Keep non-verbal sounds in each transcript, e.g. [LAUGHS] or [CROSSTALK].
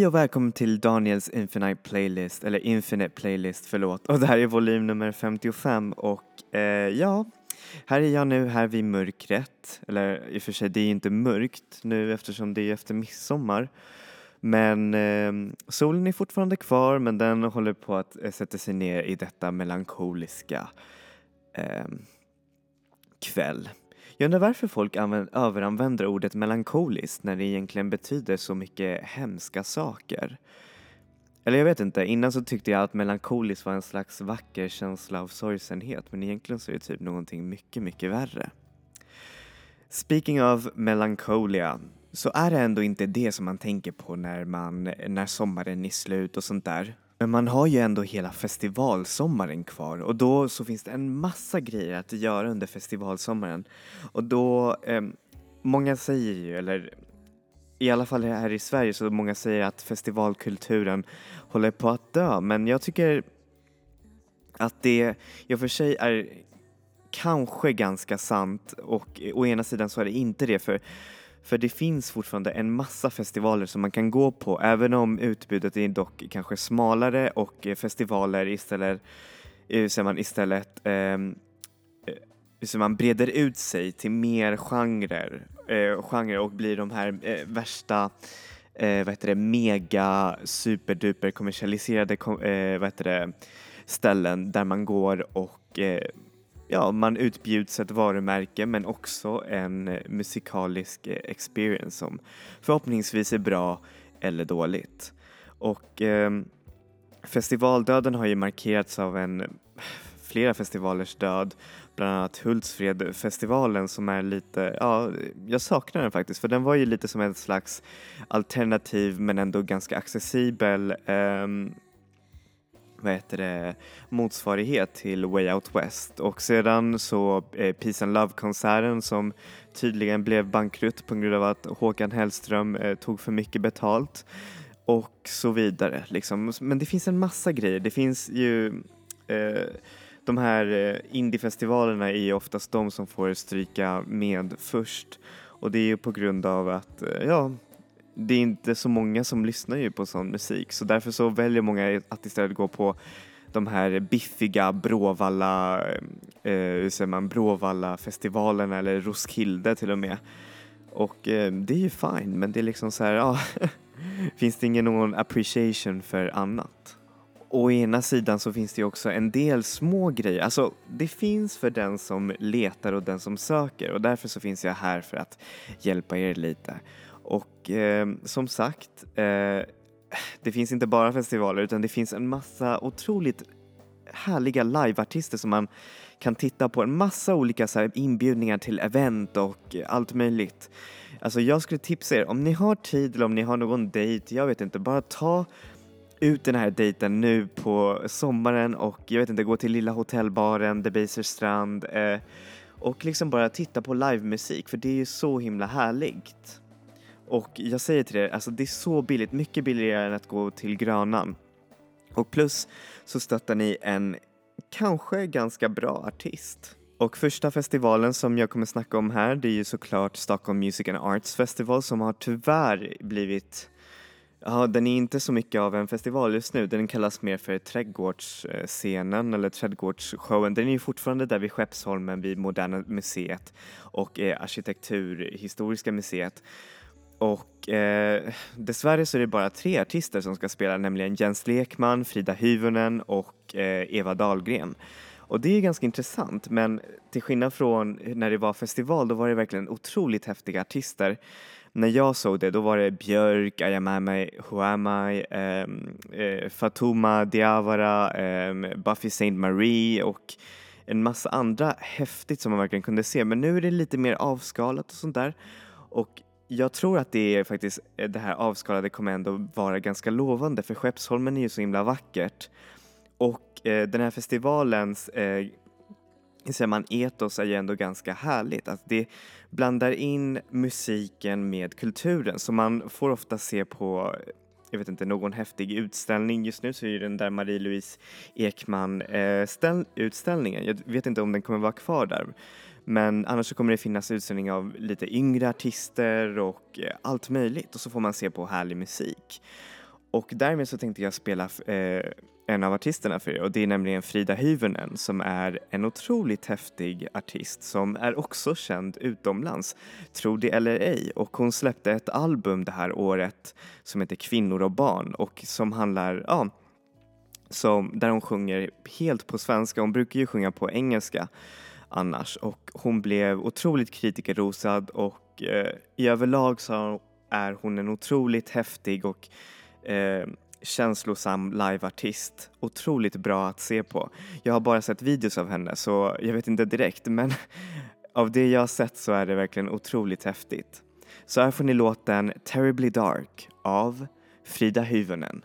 Hej och välkommen till Daniels Infinite Playlist, eller Infinite Playlist, förlåt. Och det här är volym nummer 55 och eh, ja, här är jag nu här vid mörkret. Eller i och för sig, det är inte mörkt nu eftersom det är efter midsommar. Men eh, solen är fortfarande kvar men den håller på att eh, sätta sig ner i detta melankoliska eh, kväll. Jag undrar varför folk överanvänder ordet melankoliskt när det egentligen betyder så mycket hemska saker. Eller jag vet inte, innan så tyckte jag att melankoliskt var en slags vacker känsla av sorgsenhet men egentligen så är det typ någonting mycket, mycket värre. Speaking of melancholia så är det ändå inte det som man tänker på när, man, när sommaren är slut och sånt där. Men man har ju ändå hela festivalsommaren kvar och då så finns det en massa grejer att göra under festivalsommaren. Och då, eh, många säger ju, eller i alla fall här i Sverige så många säger att festivalkulturen håller på att dö men jag tycker att det i och för sig är kanske ganska sant och å ena sidan så är det inte det för för det finns fortfarande en massa festivaler som man kan gå på även om utbudet är dock kanske smalare och eh, festivaler istället, eh, ser man istället ehm, eh, så man breder ut sig till mer genrer, eh, genrer och blir de här eh, värsta eh, vad heter det, mega superduper kommersialiserade eh, vad heter det, ställen där man går och eh, ja, man utbjuds ett varumärke men också en musikalisk eh, experience som förhoppningsvis är bra eller dåligt. Och eh, festivaldöden har ju markerats av en flera festivalers död, bland annat Hultsfredfestivalen som är lite, ja, jag saknar den faktiskt för den var ju lite som en slags alternativ men ändå ganska accessibel eh, vad heter det, motsvarighet till Way Out West och sedan så eh, Peace and Love-konserten som tydligen blev bankrutt på grund av att Håkan Hellström eh, tog för mycket betalt och så vidare. Liksom. Men det finns en massa grejer. Det finns ju eh, de här eh, indiefestivalerna är ju oftast de som får stryka med först och det är ju på grund av att, eh, ja, det är inte så många som lyssnar ju på sån musik så därför så väljer många att istället gå på de här biffiga Bråvalla, eh, hur säger man, Bråvalla-festivalerna eller Roskilde till och med. Och eh, det är ju fine men det är liksom så här, ja, [LAUGHS] finns det ingen någon appreciation för annat? Å ena sidan så finns det ju också en del små grejer, alltså det finns för den som letar och den som söker och därför så finns jag här för att hjälpa er lite. Och eh, som sagt, eh, det finns inte bara festivaler utan det finns en massa otroligt härliga liveartister som man kan titta på. En massa olika så här, inbjudningar till event och allt möjligt. Alltså jag skulle tipsa er, om ni har tid eller om ni har någon dejt, jag vet inte, bara ta ut den här dejten nu på sommaren och jag vet inte, gå till lilla hotellbaren, Debaser strand eh, och liksom bara titta på livemusik för det är ju så himla härligt. Och jag säger till er, alltså det är så billigt, mycket billigare än att gå till Grönan. Och plus så stöttar ni en kanske ganska bra artist. Och första festivalen som jag kommer snacka om här det är ju såklart Stockholm Music and Arts Festival som har tyvärr blivit Ja, den är inte så mycket av en festival just nu. Den kallas mer för trädgårdsscenen eller trädgårdsshowen. Den är ju fortfarande där vid Skeppsholmen vid Moderna Museet och eh, Arkitekturhistoriska museet. Och eh, dessvärre så är det bara tre artister som ska spela, nämligen Jens Lekman, Frida Hyvönen och eh, Eva Dahlgren. Och det är ganska intressant, men till skillnad från när det var festival, då var det verkligen otroligt häftiga artister. När jag såg det, då var det Björk, Ayamame, Huamai, eh, eh, Fatuma Diawara, eh, Buffy Saint Marie och en massa andra häftigt som man verkligen kunde se. Men nu är det lite mer avskalat och sånt där. Och jag tror att det är faktiskt eh, det här avskalade kommer ändå vara ganska lovande för Skeppsholmen är ju så himla vackert och eh, den här festivalens eh, säger man, etos är ju ändå ganska härligt. Att det blandar in musiken med kulturen så man får ofta se på jag vet inte, någon häftig utställning. Just nu så är den där Marie-Louise Ekman eh, ställ, utställningen. Jag vet inte om den kommer vara kvar där. Men annars så kommer det finnas utställning av lite yngre artister och eh, allt möjligt och så får man se på härlig musik. Och därmed så tänkte jag spela eh, en av artisterna för er och det är nämligen Frida Hyvönen som är en otroligt häftig artist som är också känd utomlands, tro det eller ej. Och hon släppte ett album det här året som heter Kvinnor och barn och som handlar, ja, som, där hon sjunger helt på svenska. Hon brukar ju sjunga på engelska annars och hon blev otroligt kritikerrosad och eh, i överlag så är hon en otroligt häftig och eh, känslosam liveartist. Otroligt bra att se på. Jag har bara sett videos av henne så jag vet inte direkt men [LAUGHS] av det jag har sett så är det verkligen otroligt häftigt. Så här får ni låten Terribly Dark av Frida Hyvönen.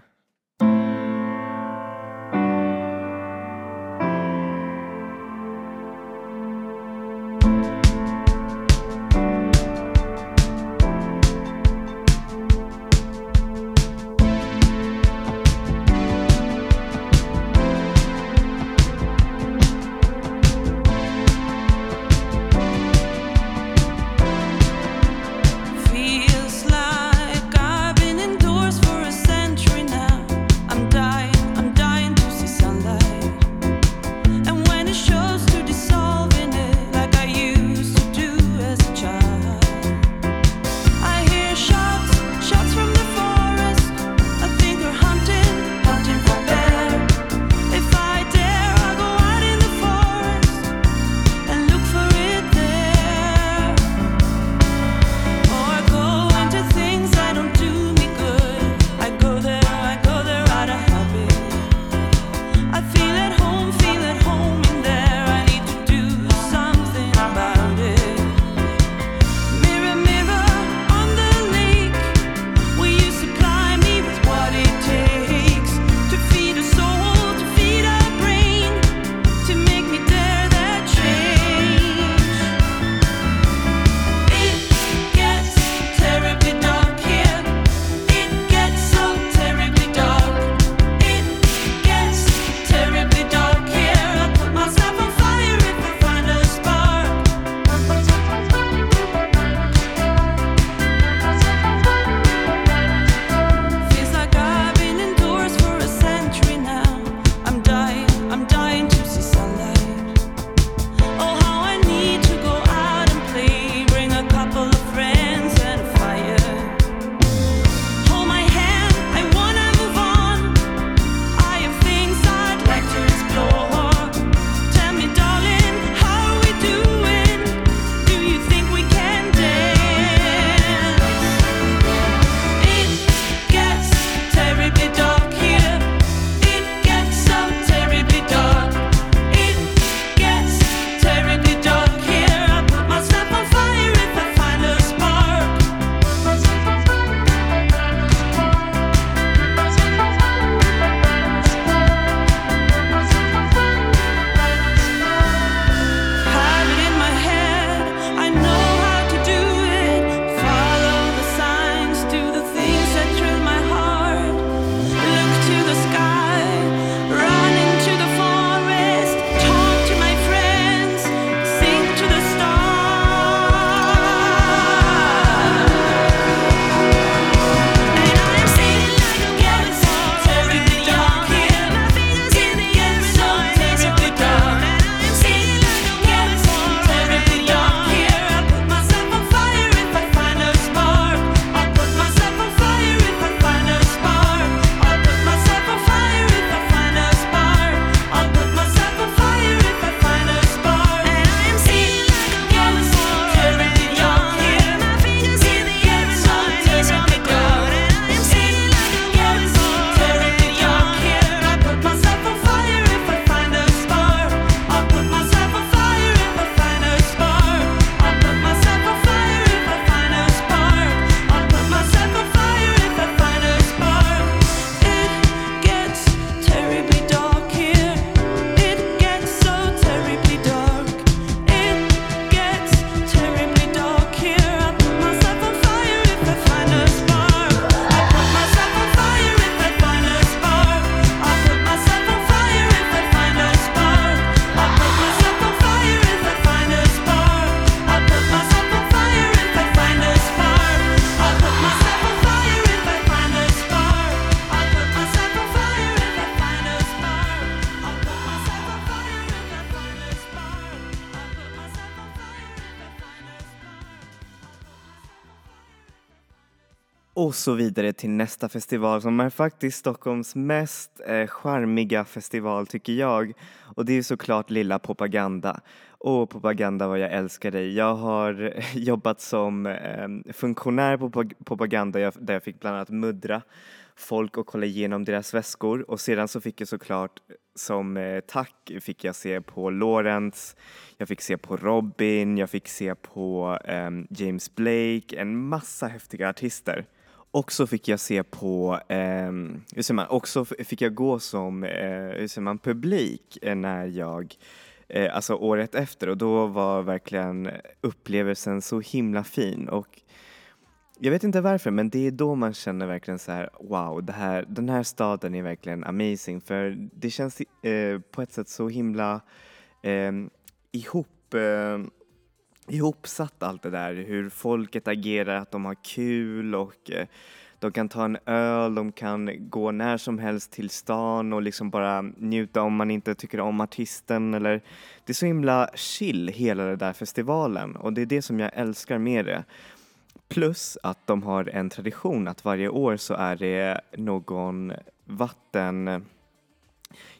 Så vidare till nästa festival som är faktiskt Stockholms mest eh, charmiga festival tycker jag. Och det är såklart Lilla Propaganda. Åh Propaganda vad jag älskar dig. Jag har [LAUGHS] jobbat som eh, funktionär på Propaganda där jag fick bland annat muddra folk och kolla igenom deras väskor och sedan så fick jag såklart som eh, tack fick jag se på Lawrence, jag fick se på Robin, jag fick se på eh, James Blake, en massa häftiga artister. Och så fick jag se på, eh, hur säger man, också fick jag gå som, eh, hur säger man, publik eh, när jag eh, alltså året efter. Och då var verkligen upplevelsen så himla fin. Och jag vet inte varför men det är då man känner verkligen så här wow, det här, den här staden är verkligen amazing. För det känns eh, på ett sätt så himla eh, ihop eh, ihopsatt allt det där, hur folket agerar, att de har kul och eh, de kan ta en öl, de kan gå när som helst till stan och liksom bara njuta om man inte tycker om artisten eller det är så himla chill hela den där festivalen och det är det som jag älskar med det. Plus att de har en tradition att varje år så är det någon vatten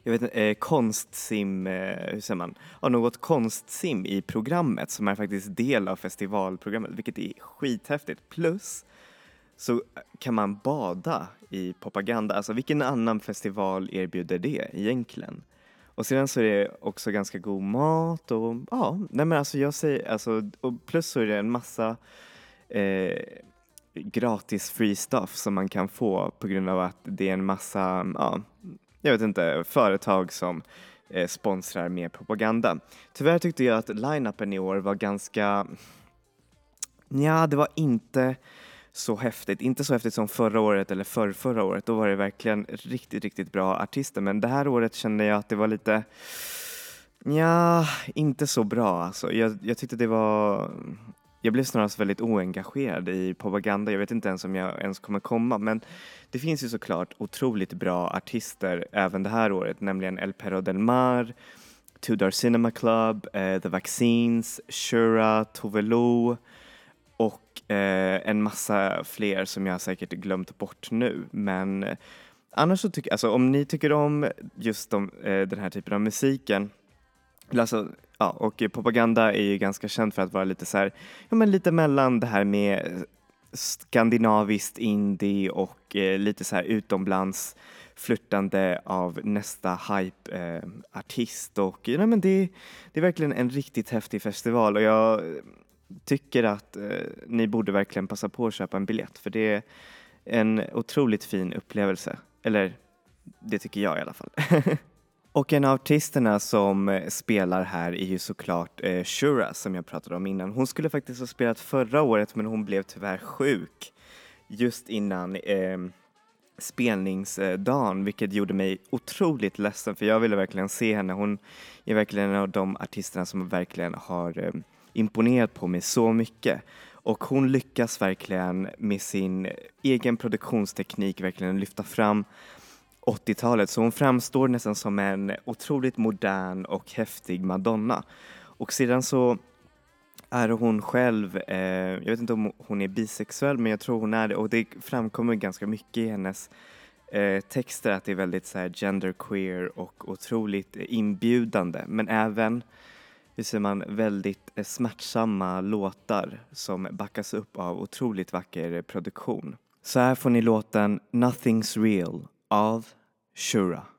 jag vet inte, eh, konstsim, eh, hur säger man, ja, något konstsim i programmet som är faktiskt del av festivalprogrammet, vilket är skithäftigt. Plus så kan man bada i propaganda, alltså vilken annan festival erbjuder det egentligen? Och sedan så är det också ganska god mat och ja, nej men alltså jag säger, alltså, och plus så är det en massa eh, gratis free stuff som man kan få på grund av att det är en massa, ja, jag vet inte, företag som eh, sponsrar mer propaganda. Tyvärr tyckte jag att line-upen i år var ganska, ja det var inte så häftigt, inte så häftigt som förra året eller förr, förra året. Då var det verkligen riktigt, riktigt bra artister. Men det här året kände jag att det var lite, ja, inte så bra alltså. Jag, jag tyckte det var jag blev snarast väldigt oengagerad i propaganda. Jag vet inte ens om jag ens kommer komma, men det finns ju såklart otroligt bra artister även det här året, nämligen El Perro del Mar, Tudor Cinema Club, eh, The Vaccines, Shura, Tove Lo och eh, en massa fler som jag säkert glömt bort nu. Men eh, annars så tycker jag, alltså om ni tycker om just de, eh, den här typen av musiken Alltså, ja, och propaganda är ju ganska känd för att vara lite så här, ja men lite mellan det här med skandinaviskt indie och eh, lite så här utomlands flörtande av nästa hype-artist eh, och ja, men det, det är verkligen en riktigt häftig festival och jag tycker att eh, ni borde verkligen passa på att köpa en biljett för det är en otroligt fin upplevelse. Eller det tycker jag i alla fall. [LAUGHS] Och en av artisterna som eh, spelar här är ju såklart eh, Shura som jag pratade om innan. Hon skulle faktiskt ha spelat förra året men hon blev tyvärr sjuk just innan eh, spelningsdagen vilket gjorde mig otroligt ledsen för jag ville verkligen se henne. Hon är verkligen en av de artisterna som verkligen har eh, imponerat på mig så mycket. Och hon lyckas verkligen med sin eh, egen produktionsteknik verkligen lyfta fram 80-talet så hon framstår nästan som en otroligt modern och häftig Madonna. Och sedan så är hon själv, eh, jag vet inte om hon är bisexuell men jag tror hon är det och det framkommer ganska mycket i hennes eh, texter att det är väldigt så här, genderqueer och otroligt inbjudande men även hur ser man väldigt eh, smärtsamma låtar som backas upp av otroligt vacker produktion. Så här får ni låten Nothing's Real av Shura.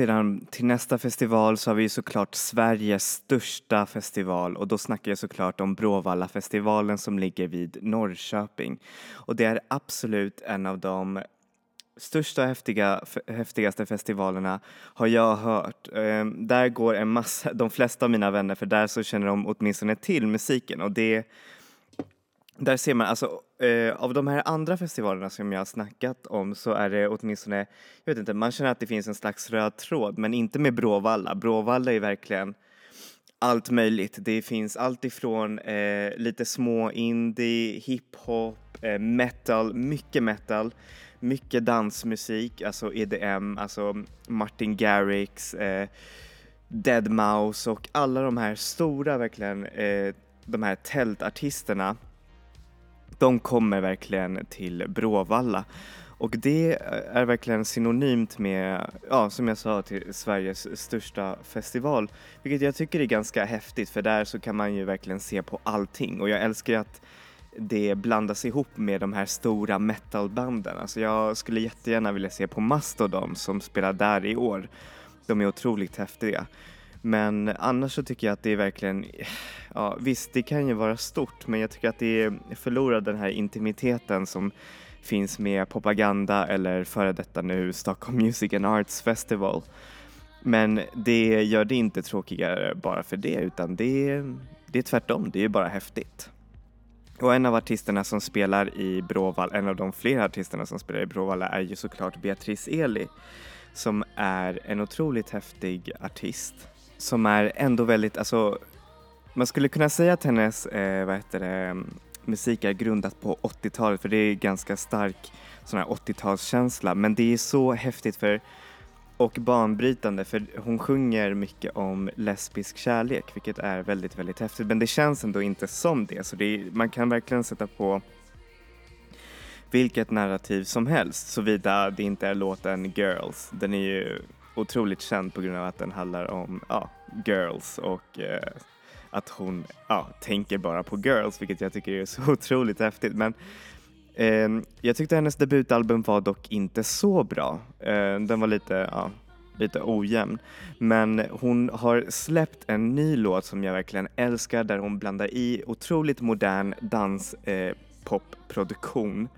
Sedan till nästa festival så har vi såklart Sveriges största festival och då snackar jag såklart om Bråvallafestivalen som ligger vid Norrköping. Och det är absolut en av de största häftiga, häftigaste festivalerna har jag hört. Ehm, där går en massa, de flesta av mina vänner, för där så känner de åtminstone till musiken och det där ser man, alltså eh, av de här andra festivalerna som jag har snackat om så är det åtminstone, jag vet inte, man känner att det finns en slags röd tråd men inte med Bråvalla. Bråvalla är verkligen allt möjligt. Det finns allt ifrån eh, lite små indie, hiphop, eh, metal, mycket metal, mycket dansmusik, alltså EDM, alltså Martin Garrix, eh, Dead Mouse och alla de här stora verkligen, eh, de här tältartisterna de kommer verkligen till Bråvalla. Och det eh, är verkligen synonymt med, ja som jag sa, till Sveriges största festival. Vilket jag tycker är ganska häftigt för där så kan man ju verkligen se på allting och jag älskar att det blandas ihop med de här stora metalbanden. Alltså jag skulle jättegärna vilja se på Mastodon som spelar där i år. De är otroligt häftiga. Men annars så tycker jag att det är verkligen, ja visst det kan ju vara stort men jag tycker att det förlorar den här intimiteten som finns med propaganda eller före detta nu Stockholm Music and Arts Festival. Men det gör det inte tråkigare bara för det utan det, det är tvärtom, det är bara häftigt. Och en av artisterna som spelar i Bråvalla, en av de flera artisterna som spelar i Bråvalla är ju såklart Beatrice Eli som är en otroligt häftig artist som är ändå väldigt, alltså man skulle kunna säga att hennes, eh, vad heter det, mm, musik är grundat på 80-talet för det är ganska stark sån här 80-talskänsla men det är så häftigt för och banbrytande för hon sjunger mycket om lesbisk kärlek vilket är väldigt, väldigt häftigt men det känns ändå inte som det så det är, man kan verkligen sätta på vilket narrativ som helst såvida det inte är låten Girls. Den är ju otroligt känd på grund av att den handlar om ja, girls och eh, att hon ja, tänker bara på girls vilket jag tycker är så [LAUGHS] otroligt häftigt. Men eh, jag tyckte hennes debutalbum var dock inte så bra. Eh, den var lite, ja, lite ojämn. Men hon har släppt en ny låt som jag verkligen älskar där hon blandar i otroligt modern danspop-produktion eh,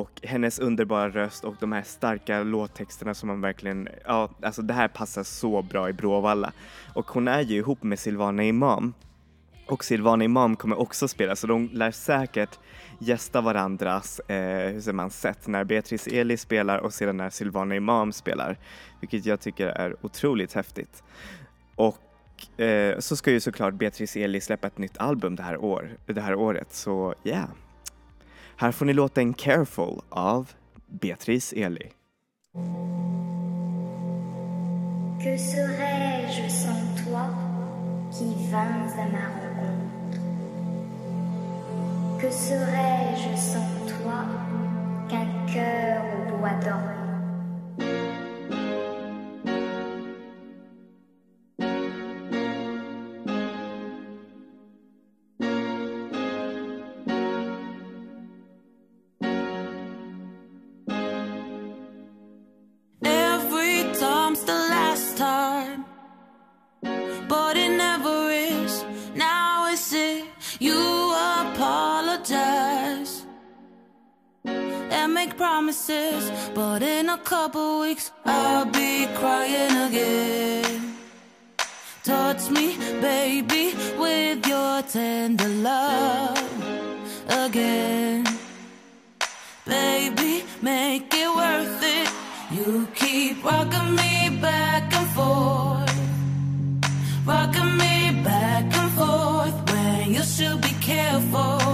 och hennes underbara röst och de här starka låttexterna som man verkligen, ja alltså det här passar så bra i Bråvalla. Och hon är ju ihop med Silvana Imam och Silvana Imam kommer också spela så de lär säkert gästa varandras, eh, hur säger man, sätt när Beatrice Eli spelar och sedan när Silvana Imam spelar. Vilket jag tycker är otroligt häftigt. Och eh, så ska ju såklart Beatrice Eli släppa ett nytt album det här, år, det här året så ja. Yeah. Här får ni låten Careful av Beatrice Eli. Que serais-je sans toi qui vins à ma rencontre Que serais-je sans toi qu'un cœur au bois dormant promises, but in a couple weeks I'll be crying again. Touch me, baby, with your tender love again. Baby, make it worth it. You keep rocking me back and forth, rocking me back and forth when you should be careful.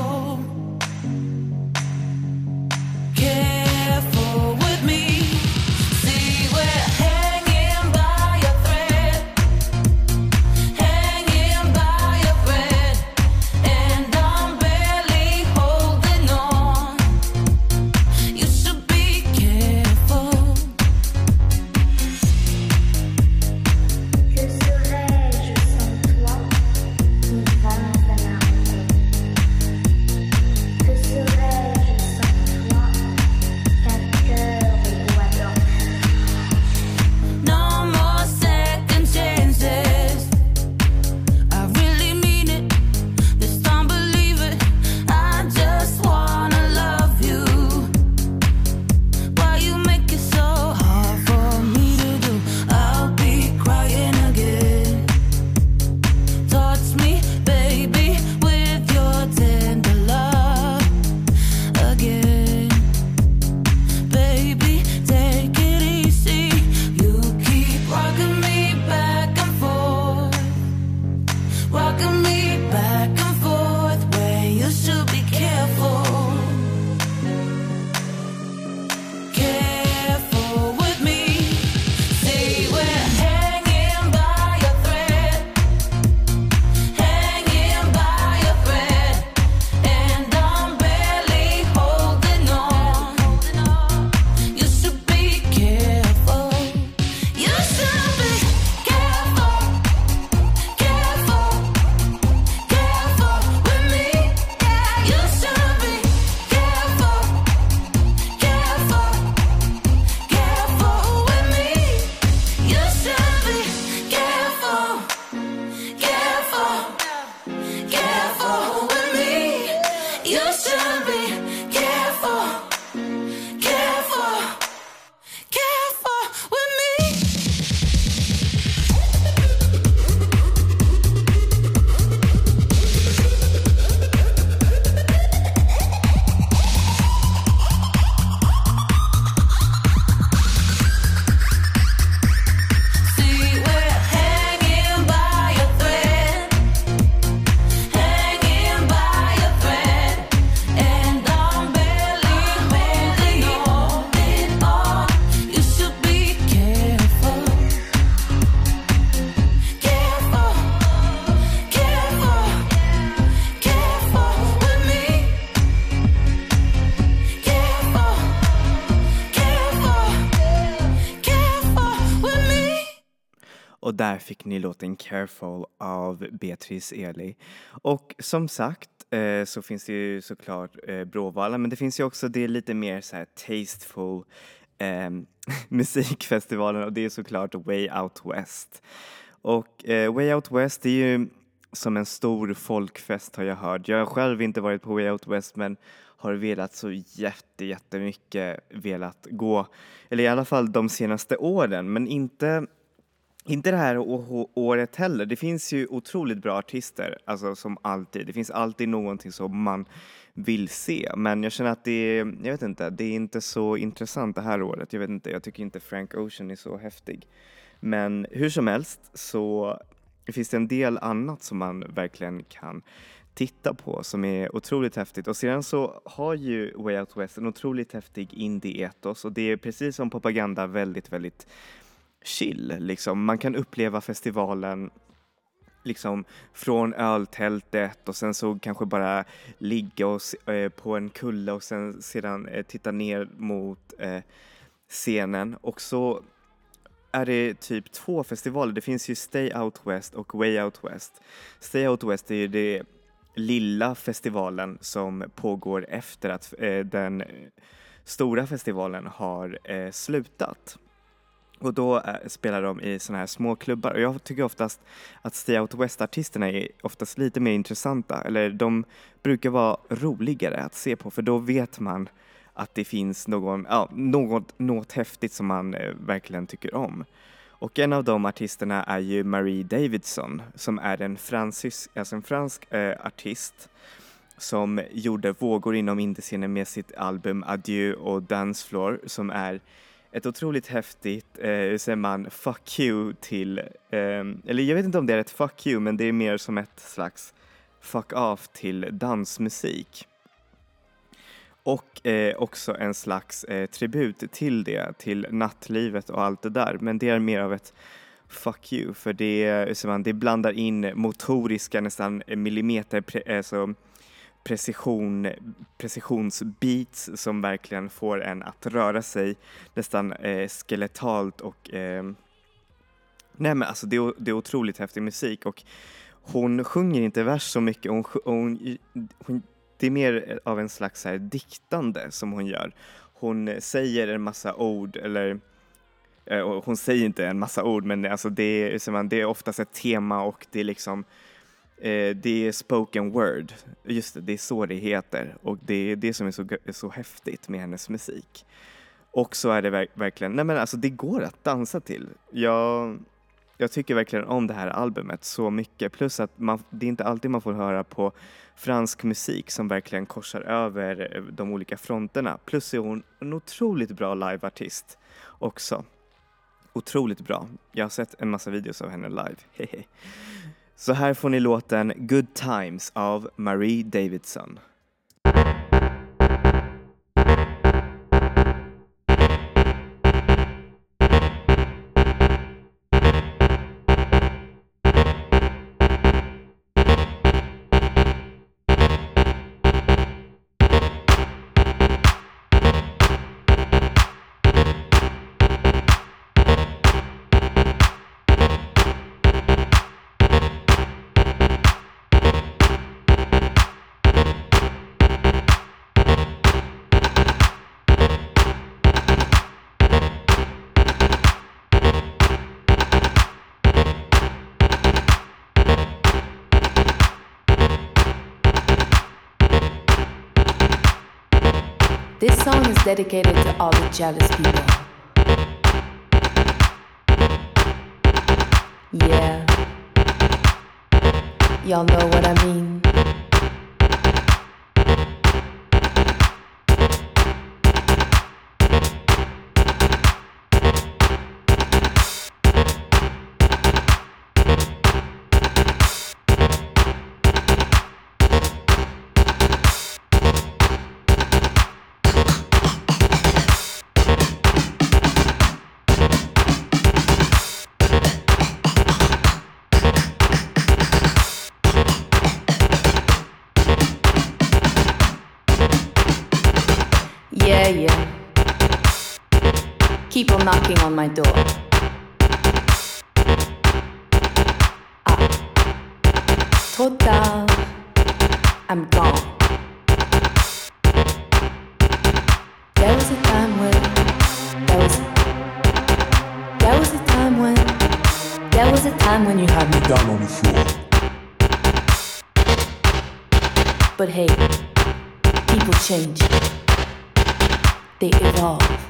Ni låten Careful av Beatrice Eli. Och som sagt eh, så finns det ju såklart eh, Bråvalla men det finns ju också det lite mer så här tasteful eh, [LAUGHS] musikfestivalen och det är såklart Way Out West. Och eh, Way Out West är ju som en stor folkfest har jag hört. Jag har själv inte varit på Way Out West men har velat så jätte, jättemycket velat gå, eller i alla fall de senaste åren, men inte inte det här året heller. Det finns ju otroligt bra artister, alltså som alltid. Det finns alltid någonting som man vill se, men jag känner att det är, jag vet inte, det är inte så intressant det här året. Jag vet inte, jag tycker inte Frank Ocean är så häftig. Men hur som helst så finns det en del annat som man verkligen kan titta på som är otroligt häftigt. Och sedan så har ju Way Out West en otroligt häftig indie-etos och det är precis som propaganda väldigt, väldigt chill. Liksom. Man kan uppleva festivalen liksom från öltältet och sen så kanske bara ligga och, eh, på en kulle och sen sedan eh, titta ner mot eh, scenen och så är det typ två festivaler. Det finns ju Stay Out West och Way Out West. Stay Out West är ju det lilla festivalen som pågår efter att eh, den stora festivalen har eh, slutat. Och då eh, spelar de i sådana här små klubbar och jag tycker oftast att Stay Out West-artisterna är oftast lite mer intressanta eller de brukar vara roligare att se på för då vet man att det finns någon, ja, något, något häftigt som man eh, verkligen tycker om. Och en av de artisterna är ju Marie Davidson som är en, fransysk, alltså en fransk eh, artist som gjorde vågor inom indiescenen med sitt album Adieu och Dancefloor som är ett otroligt häftigt, eh, hur säger man, fuck you till, eh, eller jag vet inte om det är ett fuck you men det är mer som ett slags fuck off till dansmusik. Och eh, också en slags eh, tribut till det, till nattlivet och allt det där. Men det är mer av ett fuck you för det, man, det blandar in motoriska nästan millimeter, alltså precision, precisionsbeats som verkligen får en att röra sig nästan eh, skeletalt och eh, nej men alltså det är, det är otroligt häftig musik och hon sjunger inte vers så mycket, hon, hon, hon, det är mer eh, av en slags här diktande som hon gör. Hon säger en massa ord eller eh, hon säger inte en massa ord men alltså det, är, det är oftast ett tema och det är liksom Eh, det är spoken word, just det, det är så det heter och det är det som är så, så häftigt med hennes musik. Och så är det verk verkligen, nej men alltså det går att dansa till. Jag, jag tycker verkligen om det här albumet så mycket, plus att man, det är inte alltid man får höra på fransk musik som verkligen korsar över eh, de olika fronterna. Plus är hon en otroligt bra liveartist också. Otroligt bra. Jag har sett en massa videos av henne live. [LAUGHS] Så här får ni låten Good Times av Marie Davidson. Dedicated to all the jealous people. Yeah. Y'all know what I mean. knocking on my door. Ah, told them I'm gone. There was a time when there was there was a time when there was a time when you had me down on the floor. But hey, people change. They evolve.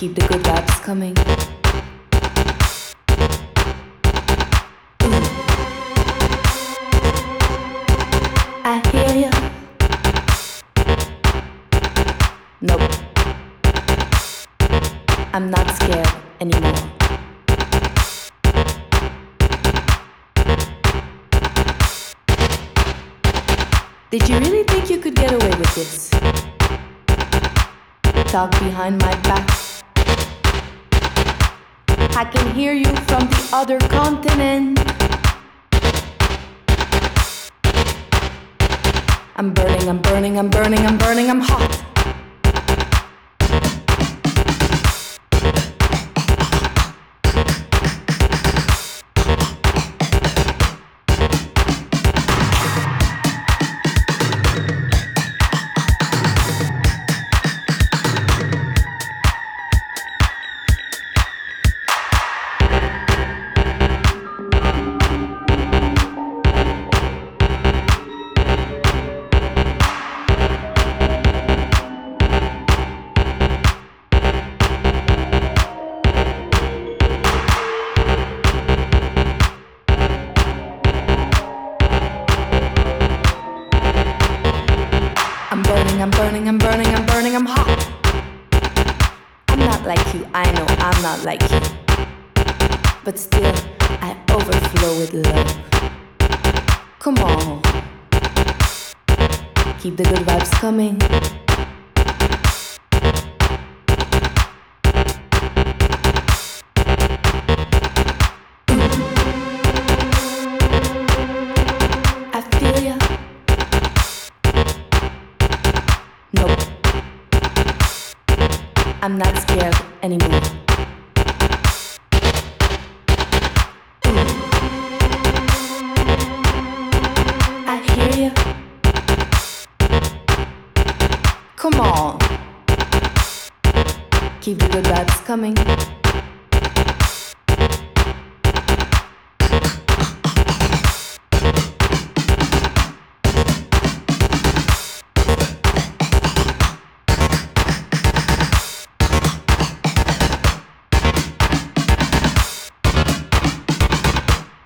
Keep the good vibes coming. I hear you. Nope. I'm not scared anymore. Did you really think you could get away with this? Talk behind my back. I can hear you from the other continent. I'm burning, I'm burning, I'm burning, I'm burning, I'm hot. I'm not like you. But still, I overflow with love. Come on. Keep the good vibes coming. I'm not scared anymore. Coming.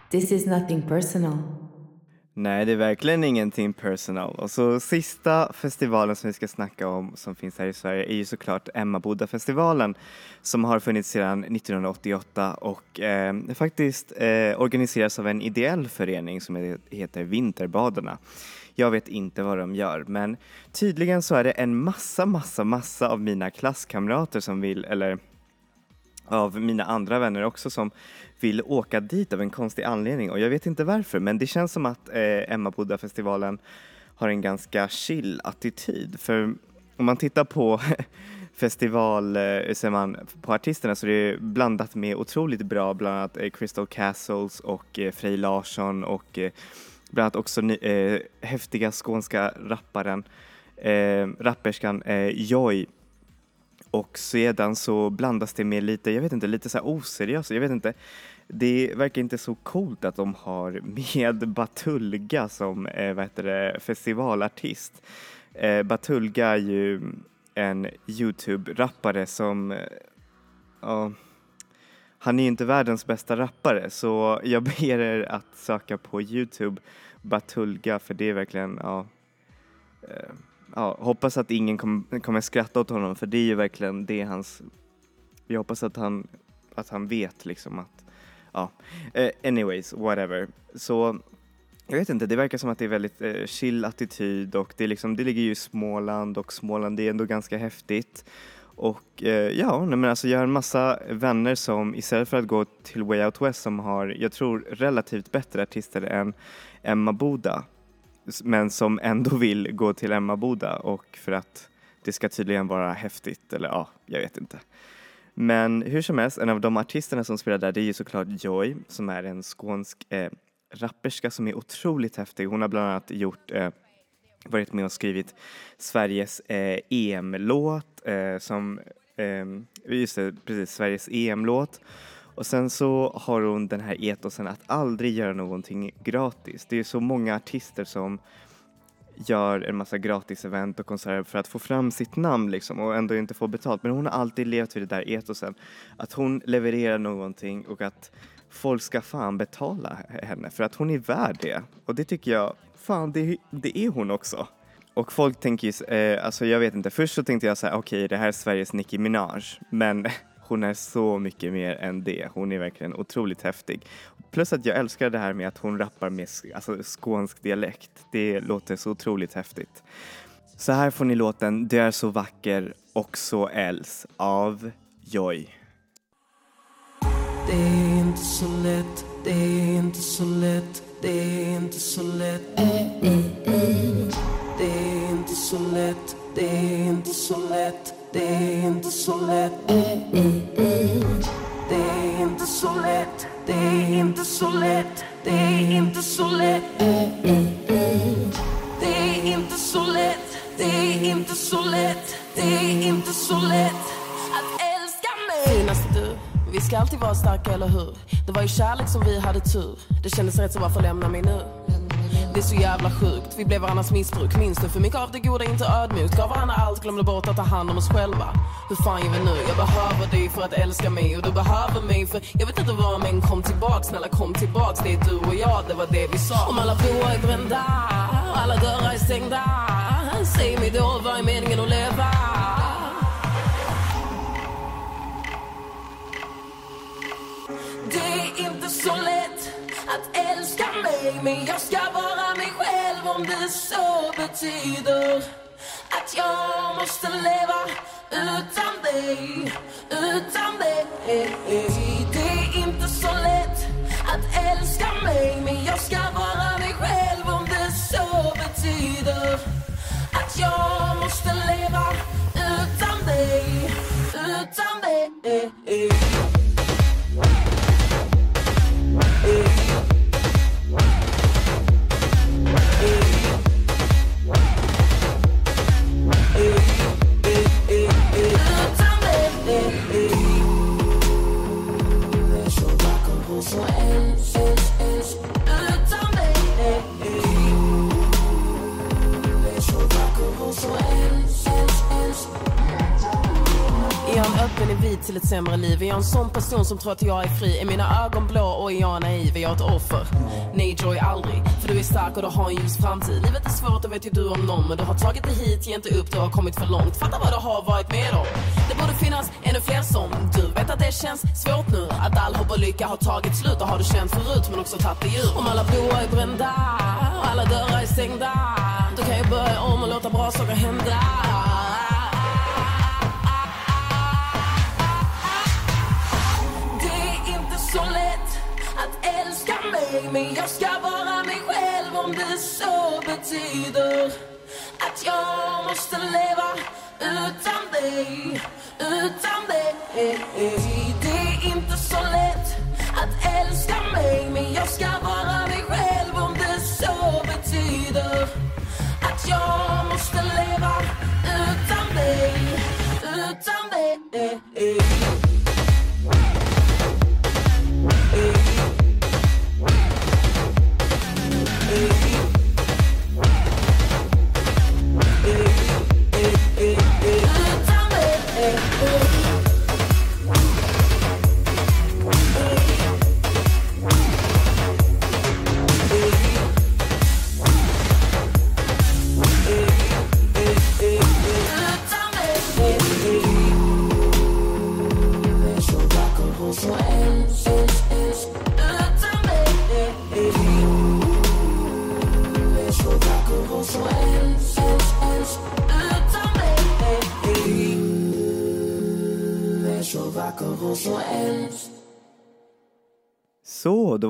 This is nothing personal. Nej, det är verkligen ingenting personal. Och så sista festivalen som vi ska snacka om som finns här i Sverige är ju såklart Emmaboda-festivalen som har funnits sedan 1988 och eh, faktiskt eh, organiseras av en ideell förening som heter Vinterbadarna. Jag vet inte vad de gör, men tydligen så är det en massa, massa, massa av mina klasskamrater som vill, eller av mina andra vänner också som vill åka dit av en konstig anledning. Och jag vet inte varför men det känns som att eh, Emmaboda-festivalen har en ganska chill attityd. För om man tittar på [LAUGHS] festival, eh, ser man på artisterna så är det blandat med otroligt bra bland annat eh, Crystal Castles och eh, Frej Larsson och eh, bland annat också ny, eh, häftiga skånska rapparen, eh, rapperskan eh, Joy och sedan så blandas det med lite, jag vet inte, lite så här oseriöst, jag vet inte. Det verkar inte så coolt att de har [LAUGHS] med Batulga som eh, vad heter det, festivalartist. Eh, Batulga är ju en Youtube-rappare som, eh, ja, han är ju inte världens bästa rappare så jag [LAUGHS] ber er att söka på Youtube Batulga för det är verkligen, ja, eh, ja, hoppas att ingen kom, kommer skratta åt honom för det är ju verkligen det är hans, jag hoppas att han, att han vet liksom att, ja, Uh, anyways, whatever. Så jag vet inte, det verkar som att det är väldigt uh, chill attityd och det, är liksom, det ligger ju i Småland och Småland det är ändå ganska häftigt. Och uh, ja, nej men alltså jag har en massa vänner som istället för att gå till Way Out West som har, jag tror, relativt bättre artister än Emma Boda men som ändå vill gå till Emmaboda och för att det ska tydligen vara häftigt eller ja, jag vet inte. Men hur som helst, en av de artisterna som spelar där det är ju såklart Joy som är en skånsk eh, rapperska som är otroligt häftig. Hon har bland annat gjort eh, varit med och skrivit Sveriges eh, EM-låt eh, som, eh, just det, precis, Sveriges EM-låt. Och sen så har hon den här etosen att aldrig göra någonting gratis. Det är så många artister som gör en massa gratis-event och konserter för att få fram sitt namn liksom och ändå inte få betalt. Men hon har alltid levt vid det där etosen. Att hon levererar någonting och att folk ska fan betala henne för att hon är värd det. Och det tycker jag, fan det, det är hon också. Och folk tänker ju, eh, alltså jag vet inte, först så tänkte jag så här, okej det här är Sveriges Nicki Minaj, men [LAUGHS] hon är så mycket mer än det. Hon är verkligen otroligt häftig. Plus att jag älskar det här med att hon rappar med alltså, skånsk dialekt. Det låter så otroligt häftigt. Så här får ni låten Du är så vacker och så äls av Joy. Det är inte så lätt, det är inte så lätt, det är inte så lätt. Det är inte så lätt, det är inte så lätt, Eh, eh, eh. det är inte så lätt. Det är inte så lätt, det är inte så lätt, det är inte så lätt. Det är inte så lätt, det är inte så lätt, det är inte så lätt att älska mig. Finaste du, vi ska alltid vara starka, eller hur? Det var i kärlek som vi hade tur. Det kändes rätt så varför lämna mig nu? Det är så jävla sjukt, vi blev varandras missbruk. Minns du för mycket av det goda, inte ödmjukt Gav varandra allt, glömde bort att ta hand om oss själva. Hur fan gör vi nu? Jag behöver dig för att älska mig Och du behöver mig för jag vet inte vad men kom tillbaks. Snälla kom tillbaks, det är du och jag, det var det vi sa. Om alla broar är brända, och alla dörrar är stängda Säg mig då, vad är meningen att leva? Det är inte så lätt att älska mig Men jag ska vara mig själv om det så betyder Att jag måste leva utan dig, utan dig. Det är inte så lätt att älska mig Men jag ska vara mig själv om det så betyder Att jag måste leva utan dig, utan dig. Sån person som tror att jag är fri? Är mina ögon blå och är jag naiv? Är jag ett offer? Nej Joy, aldrig. För du är stark och du har en ljus framtid. Livet är svårt, det vet ju du om någon. Men du har tagit dig hit, ge inte upp, du har kommit för långt. Fatta vad du har varit med om. Det borde finnas ännu fler som du. Vet att det känns svårt nu. Att all hopp och lycka har tagit slut. Och har du känt förut, men också tagit dig ur. Om alla broar är brända och alla dörrar är stängda. Då kan jag börja om och låta bra saker hända. Mig Men jag ska vara mig själv om det så betyder Att jag måste leva utan dig, utan dig. Det är inte så lätt att älska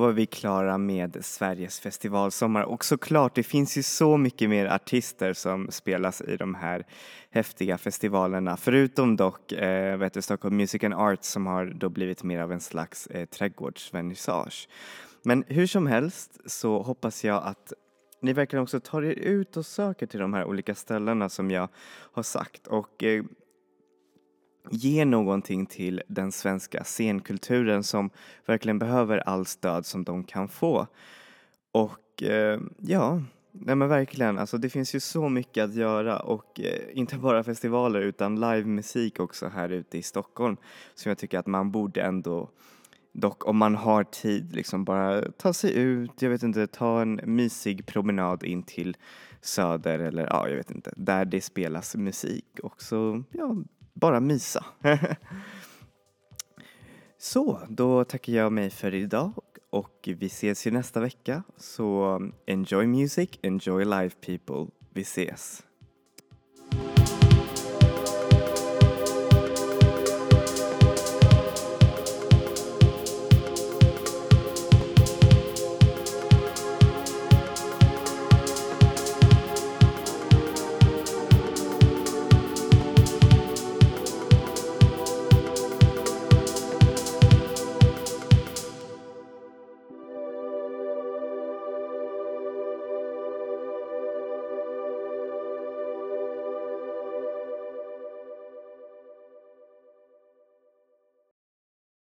var vi klara med Sveriges festivalsommar. Och såklart, det finns ju så mycket mer artister som spelas i de här häftiga festivalerna, förutom dock eh, vet du, Stockholm Music and Arts som har då blivit mer av en slags eh, trädgårdsvernissage. Men hur som helst så hoppas jag att ni verkligen också tar er ut och söker till de här olika ställena som jag har sagt. Och eh, ge någonting till den svenska scenkulturen som verkligen behöver all stöd som de kan få. Och eh, ja, nej men verkligen, alltså det finns ju så mycket att göra och eh, inte bara festivaler utan livemusik också här ute i Stockholm som jag tycker att man borde ändå Dock om man har tid, liksom bara ta sig ut, jag vet inte, ta en mysig promenad in till Söder eller ja, jag vet inte, där det spelas musik och så, ja, bara mysa. [LAUGHS] så, då tackar jag mig för idag och vi ses ju nästa vecka. Så enjoy music, enjoy life people. Vi ses.